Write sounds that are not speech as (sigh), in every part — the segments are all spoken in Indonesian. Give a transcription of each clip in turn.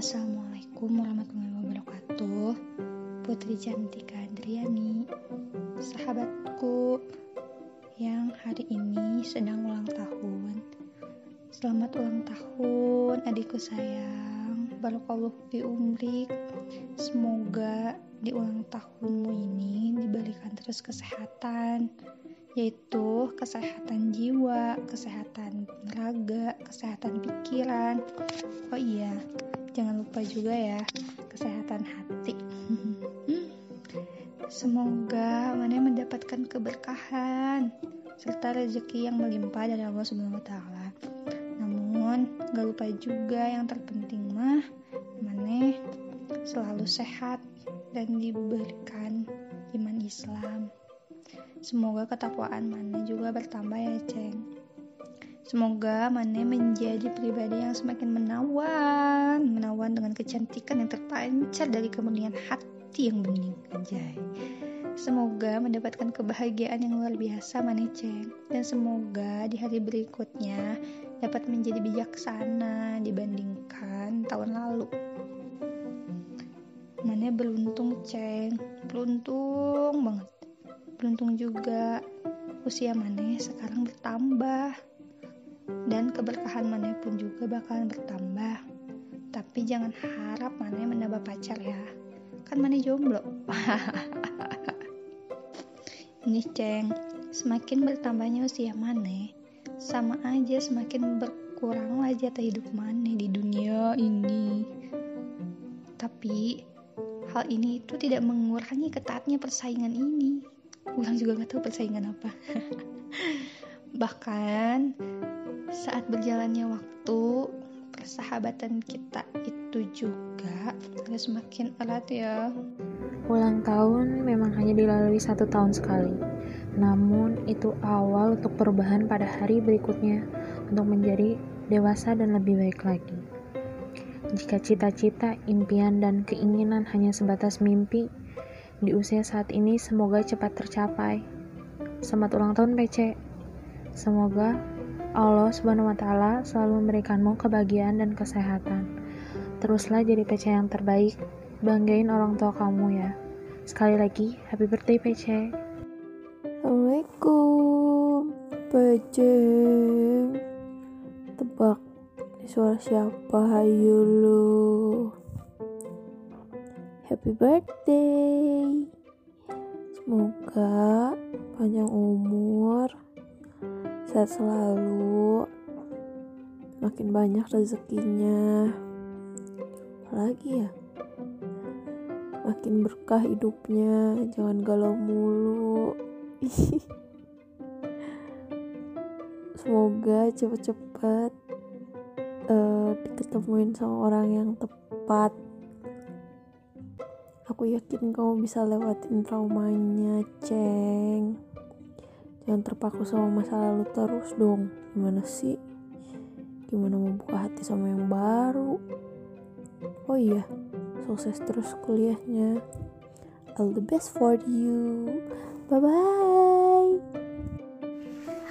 Assalamualaikum warahmatullahi wabarakatuh. Putri Cantika Andriani Sahabatku Yang hari ini sedang ulang tahun. Selamat ulang tahun adikku sayang. Barakallahu fi umrik. Semoga di ulang tahunmu ini diberikan terus kesehatan yaitu kesehatan jiwa, kesehatan raga, kesehatan pikiran. Oh iya, jangan lupa juga ya kesehatan hati. (laughs) Semoga mana mendapatkan keberkahan serta rezeki yang melimpah dari Allah Subhanahu wa taala. Namun, gak lupa juga yang terpenting mah mana selalu sehat dan diberikan iman Islam. Semoga ketakwaan Mane juga bertambah ya, Ceng. Semoga Mane menjadi pribadi yang semakin menawan, menawan dengan kecantikan yang terpancar dari kemurnian hati yang bening, anjay. Semoga mendapatkan kebahagiaan yang luar biasa Mane Ceng. Dan semoga di hari berikutnya dapat menjadi bijaksana dibandingkan tahun lalu. Mane beruntung Ceng, beruntung banget beruntung juga usia Mane sekarang bertambah dan keberkahan Mane pun juga bakalan bertambah. Tapi jangan harap Mane menambah pacar ya. Kan Mane jomblo. (laughs) Ini ceng semakin bertambahnya usia Mane sama aja semakin berkurang jatah hidup Mane di dunia ini. Tapi hal ini itu tidak mengurangi ketatnya persaingan ini. Ulang juga gak tahu persaingan apa. (laughs) Bahkan saat berjalannya waktu persahabatan kita itu juga harus semakin erat ya ulang tahun memang hanya dilalui satu tahun sekali namun itu awal untuk perubahan pada hari berikutnya untuk menjadi dewasa dan lebih baik lagi jika cita-cita, impian, dan keinginan hanya sebatas mimpi, di usia saat ini semoga cepat tercapai. Selamat ulang tahun PC. Semoga Allah Subhanahu wa taala selalu memberikanmu kebahagiaan dan kesehatan. Teruslah jadi PC yang terbaik. Banggain orang tua kamu ya. Sekali lagi, happy birthday PC. Assalamualaikum PC. Tebak suara siapa hayu lu? happy birthday semoga panjang umur sehat selalu. Makin banyak rezekinya. Apalagi ya? Makin berkah hidupnya. Jangan galau mulu. (laughs) Semoga cepet-cepet uh, diketemuin sama orang yang tepat. Aku yakin kamu bisa lewatin traumanya, Ceng. Jangan terpaku sama masa lalu terus dong. Gimana sih? Gimana mau buka hati sama yang baru? Oh iya, sukses terus kuliahnya. All the best for you. Bye-bye.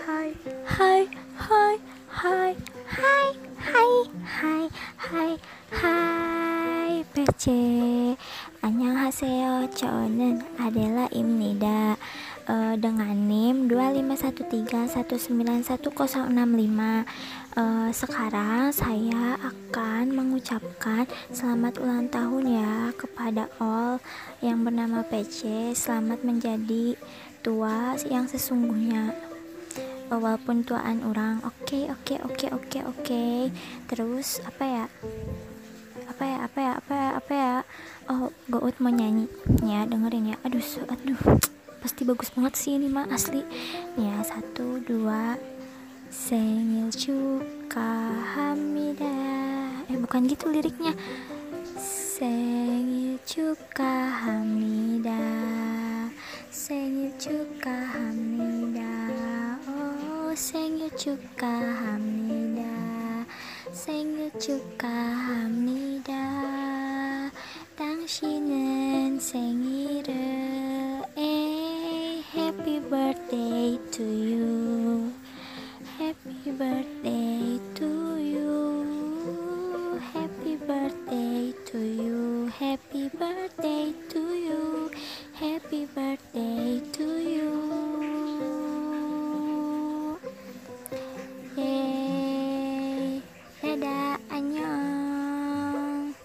Hai, hai, hai, hai, hai, hai, hai, hai, hai, PC. Annyeonghaseyo, 저는 adalah Imnida uh, dengan NIM 25131911065 uh, Sekarang saya akan mengucapkan selamat ulang tahun ya kepada all yang bernama PC Selamat menjadi tua yang sesungguhnya. Walaupun tuaan orang oke okay, oke okay, oke okay, oke okay, oke. Okay. terus apa ya? Apa ya apa ya apa ya apa ya? Oh Gout mau nyanyi. Ya dengerin ya. Aduh aduh pasti bagus banget sih ini mah asli ya satu dua Sengil cuka hamida eh bukan gitu liriknya Sengil cuka hamida Sengil cuka hamida Oh sengil cuka hamida 생일 축하합니다. 당신은 생일을 에 birthday to you. Happy birthday to you. Happy birthday to you. Happy birthday to you. Happy birthday to you. Yeay. Dadah Annyeong.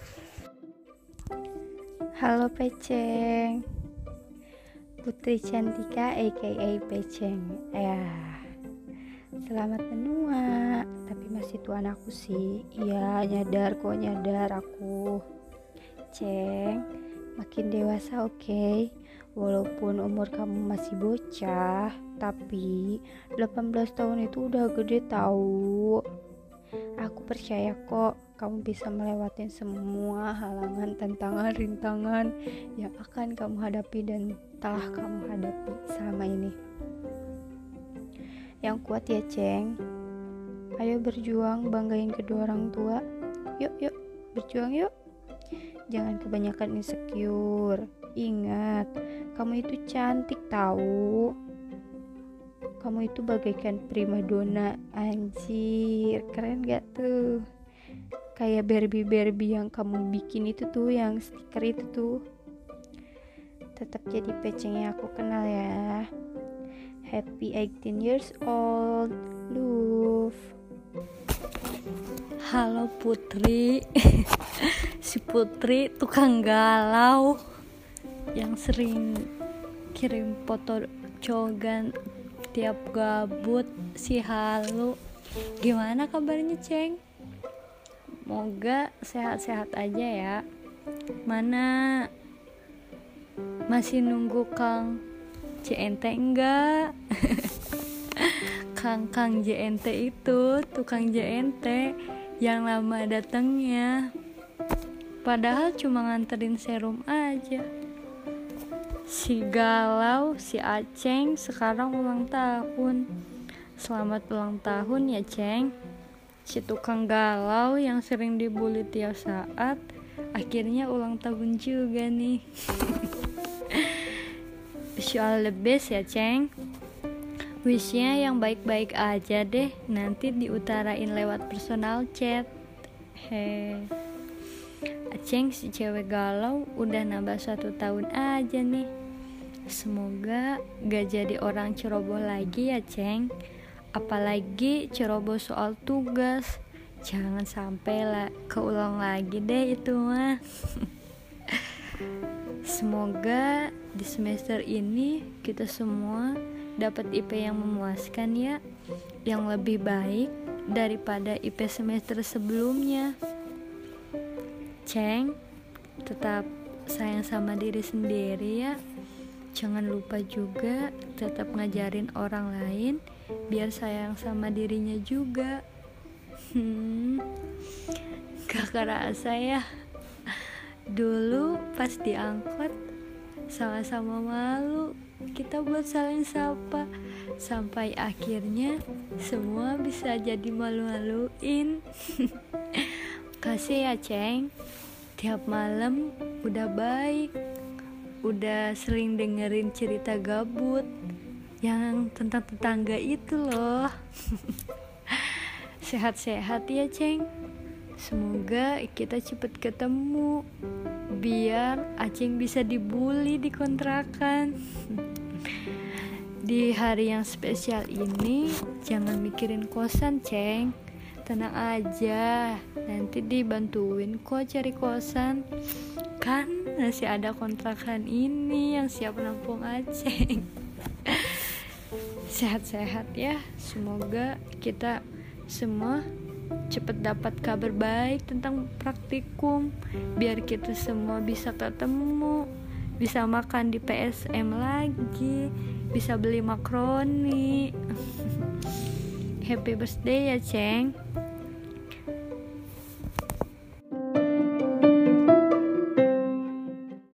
Halo Peceng. Putri Cantika aka Peceng Ya Selamat menua. Tapi masih tuan aku sih. Iya nyadar kok nyadar aku. Ceng Makin dewasa oke. Okay? Walaupun umur kamu masih bocah Tapi 18 tahun itu udah gede tahu Aku percaya kok kamu bisa melewati semua halangan, tantangan, rintangan yang akan kamu hadapi dan telah kamu hadapi selama ini. Yang kuat ya, Ceng. Ayo berjuang, banggain kedua orang tua. Yuk, yuk, berjuang yuk. Jangan kebanyakan insecure. Ingat, kamu itu cantik tahu kamu itu bagaikan primadona anjir. Keren gak tuh? Kayak Barbie-Barbie yang kamu bikin itu tuh yang stiker itu tuh. Tetap jadi peceng yang aku kenal ya. Happy 18 years old love. Halo Putri. (laughs) Si Putri tukang galau yang sering kirim foto cogan tiap gabut si halu. Gimana kabarnya ceng? Moga sehat-sehat aja ya. Mana masih nunggu Kang JNT enggak? (laughs) Kang Kang JNT itu tukang JNT yang lama datangnya. Padahal cuma nganterin serum aja si galau si Aceng sekarang ulang tahun. Selamat ulang tahun ya Ceng. Si tukang galau yang sering dibully tiap saat akhirnya ulang tahun juga nih. (laughs) Soal lebih ya Ceng. Wishnya yang baik-baik aja deh. Nanti diutarain lewat personal chat. Heh Aceng si cewek galau udah nambah satu tahun aja nih. Semoga gak jadi orang ceroboh lagi ya Ceng. Apalagi ceroboh soal tugas. Jangan sampai lah keulang lagi deh itu mah. (laughs) Semoga di semester ini kita semua dapat IP yang memuaskan ya. Yang lebih baik daripada IP semester sebelumnya Ceng, tetap sayang sama diri sendiri ya. Jangan lupa juga tetap ngajarin orang lain biar sayang sama dirinya juga. Hmm, gak kerasa ya. Dulu pas diangkut sama-sama malu kita buat saling sapa sampai akhirnya semua bisa jadi malu-maluin. (laughs) Kasih ya, Ceng. Tiap malam udah baik. Udah sering dengerin cerita gabut yang tentang tetangga itu loh. (laughs) Sehat-sehat ya, Ceng. Semoga kita cepet ketemu biar Aceng bisa dibully di kontrakan. (laughs) Di hari yang spesial ini jangan mikirin kosan, Ceng tenang aja. Nanti dibantuin kok cari kosan. Kan masih ada kontrakan ini yang siap nampung Aceh. (laughs) Sehat-sehat ya. Semoga kita semua cepat dapat kabar baik tentang praktikum. Biar kita semua bisa ketemu bisa makan di PSM lagi bisa beli makroni (laughs) happy birthday ya ceng